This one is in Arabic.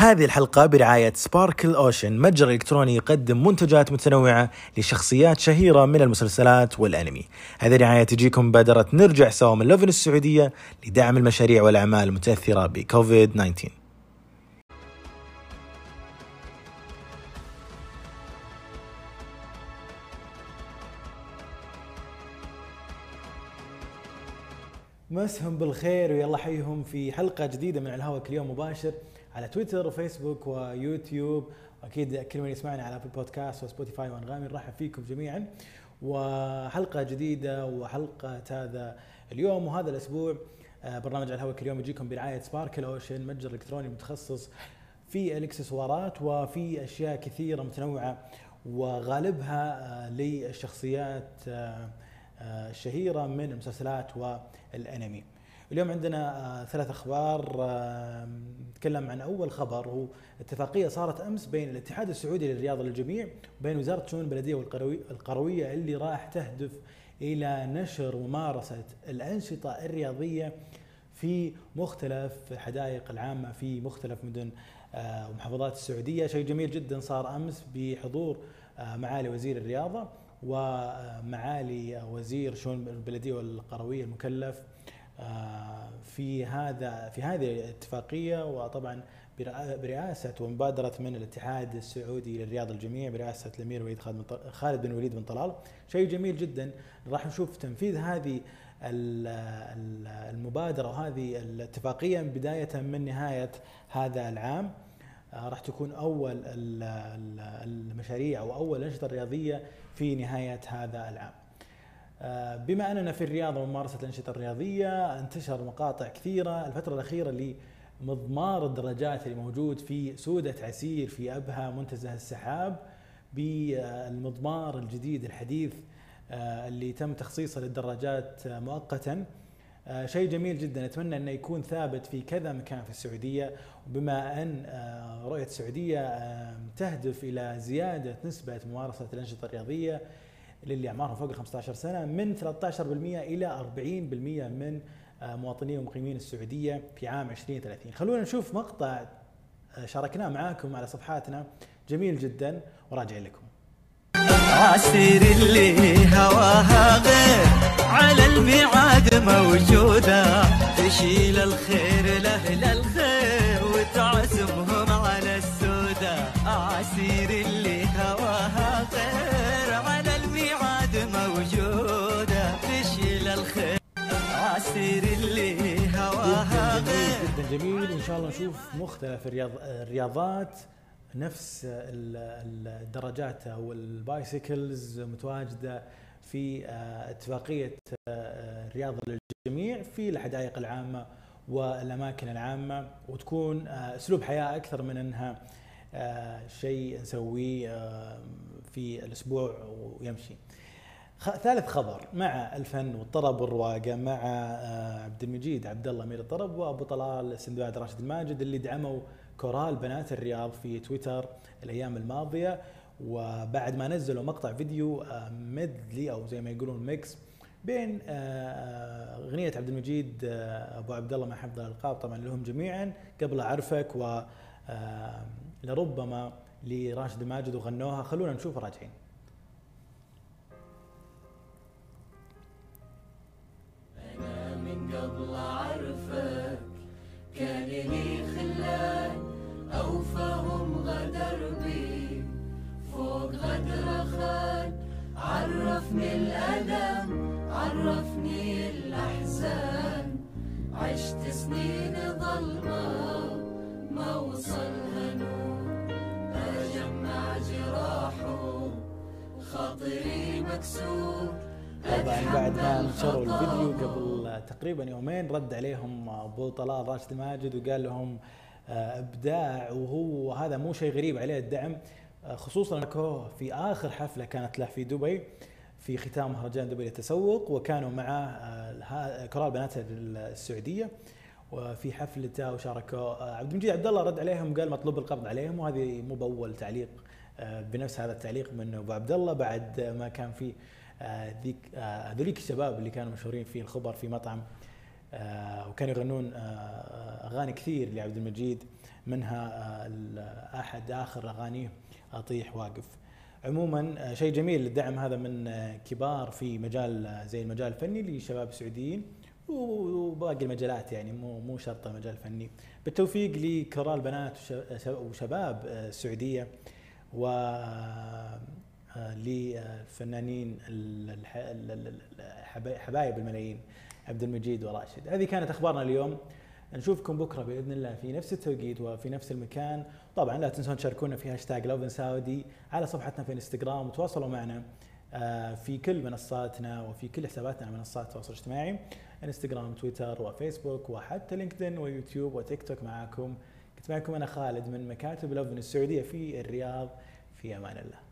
هذه الحلقة برعاية سباركل أوشن متجر إلكتروني يقدم منتجات متنوعة لشخصيات شهيرة من المسلسلات والأنمي. هذه الرعاية تجيكم مبادرة نرجع سوا من لوفن السعودية لدعم المشاريع والأعمال المتأثرة بكوفيد 19 مسهم بالخير ويلا حيهم في حلقة جديدة من الهواء كل يوم مباشر. على تويتر وفيسبوك ويوتيوب واكيد كل من يسمعنا على أبل بودكاست وسبوتيفاي وأنغامي نرحب فيكم جميعا وحلقة جديدة وحلقة هذا اليوم وهذا الأسبوع آه، برنامج على الهواء كل يوم يجيكم برعاية Sparkle Ocean متجر إلكتروني متخصص في الإكسسوارات وفي أشياء كثيرة متنوعة وغالبها آه، للشخصيات آه، الشهيرة من المسلسلات والأنمي. اليوم عندنا آه، ثلاث أخبار آه، نتكلم عن أول خبر هو اتفاقية صارت أمس بين الاتحاد السعودي للرياضه للجميع وبين وزارة الشؤون البلدية والقرويه اللي راح تهدف إلى نشر وممارسه الأنشطة الرياضية في مختلف الحدائق العامة في مختلف مدن آه، ومحافظات السعودية. شيء جميل جدا صار أمس بحضور معالي وزير الرياضة ومعالي وزير شؤون البلدية والقروية المكلف في هذا في هذه الاتفاقية وطبعا برئاسة ومبادرة من الاتحاد السعودي للرياض الجميع برئاسة الأمير وليد خالد بن وليد بن طلال. شيء جميل جدا. راح نشوف تنفيذ هذه المبادرة وهذه الاتفاقية بداية من نهاية هذا العام. آه، راح تكون أول المشاريع أو أول الأنشطة الرياضية في نهاية هذا العام. آه، بما أننا في الرياض وممارسة الأنشطة الرياضية انتشر مقاطع كثيرة الفترة الأخيرة لمضمار الدراجات اللي موجود في سوده عسير في أبها منتزه السحاب بالمضمار الجديد الحديث آه، اللي تم تخصيصه للدراجات مؤقتا. آه، شيء جميل جدا أتمنى انه يكون ثابت في كذا مكان في السعودية. وبما أن رؤية السعودية تهدف إلى زيادة نسبة ممارسة الأنشطة الرياضية للي اعمارهم فوق ال 15 سنة من 13% إلى 40% من آه، مواطني ومقيمين السعودية في عام 2030 خلونا نشوف مقطع آه، شاركناه معاكم على صفحاتنا. جميل جدا وراجع لكم. عسير اللي هواها غير على الميعاد موجودة. تشيل الخير لأهل الخير. جميل وان شاء الله نشوف مختلف الرياض الرياضات نفس الدراجات أو البايسيكلز متواجدة في آه، اتفاقية آه، الرياضه للجميع في الحدائق العامة والأماكن العامة وتكون آه، أسلوب حياة أكثر من إنها شيء نسويه في الأسبوع ويمشي. ثالث خبر مع الفن والطرب والرواقة مع آه، عبد المجيد عبد الله أمير الطرب وأبو طلال السندباد راشد الماجد اللي دعموا كورال بنات الرياض في تويتر الأيام الماضية. وبعد ما نزلوا مقطع فيديو medley أو زي ما يقولون mix بين آه، أغنية عبد المجيد آه، أبو عبد الله مع حفظ الألقاب طبعا لهم جميعا قبل اعرفك و لربما لراشد الماجد وغنوها. خلونا نشوف راجعين. قبل أعرفك كان لي خلان أوفاهم غدر بي فوق غدر خان عرفني الألم عرفني الأحزان. عشت سنين ظلمة ما وصلها نور. أجمع جراحه خاطري مكسور. طبعا بعد ما نشروا الفيديو قبل تقريبا يومين رد عليهم أبو طلال راشد ماجد وقال لهم آه، إبداع وهو هذا مو شيء غريب عليه الدعم آه، خصوصا إنه في آخر حفلة كانت له في دبي في ختام مهرجان دبي للتسوق وكانوا معاه آه، كورال بنات السعودية وفي حفلته وشاركوا عبد المجيد عبد الله رد عليهم وقال مطلوب القبض عليهم وهذه مو بأول تعليق بنفس هذا التعليق من أبو عبد الله بعد ما كان في ذيك آه، هذوليك الشباب اللي كانوا مشهورين في الخبر في مطعم آه، وكانوا يغنون آه، أغاني كثير لعبد المجيد منها آه، احد آخر أغانيه أطيح واقف. عموما آه، شيء جميل الدعم هذا من آه، كبار في مجال آه، زي المجال الفني لشباب سعوديين وباقي المجالات يعني مو مو شرط المجال الفني بالتوفيق لكرال البنات وش- وشباب آه، السعودية و آه، للفنانين حبايب الملايين عبد المجيد وراشد. هذه كانت أخبارنا اليوم. نشوفكم بكرة بإذن الله في نفس التوقيت وفي نفس المكان. طبعا لا تنسون تشاركونا في هاشتاج Lovin Saudi على صفحتنا في إنستغرام وتواصلوا معنا آه، في كل منصاتنا وفي كل حساباتنا على منصات التواصل الاجتماعي إنستغرام تويتر وفيسبوك وحتى لينكدين ويوتيوب وتيك توك معاكم. كنت معكم أنا خالد من مكاتب Lovin السعودية في الرياض. في أمان الله.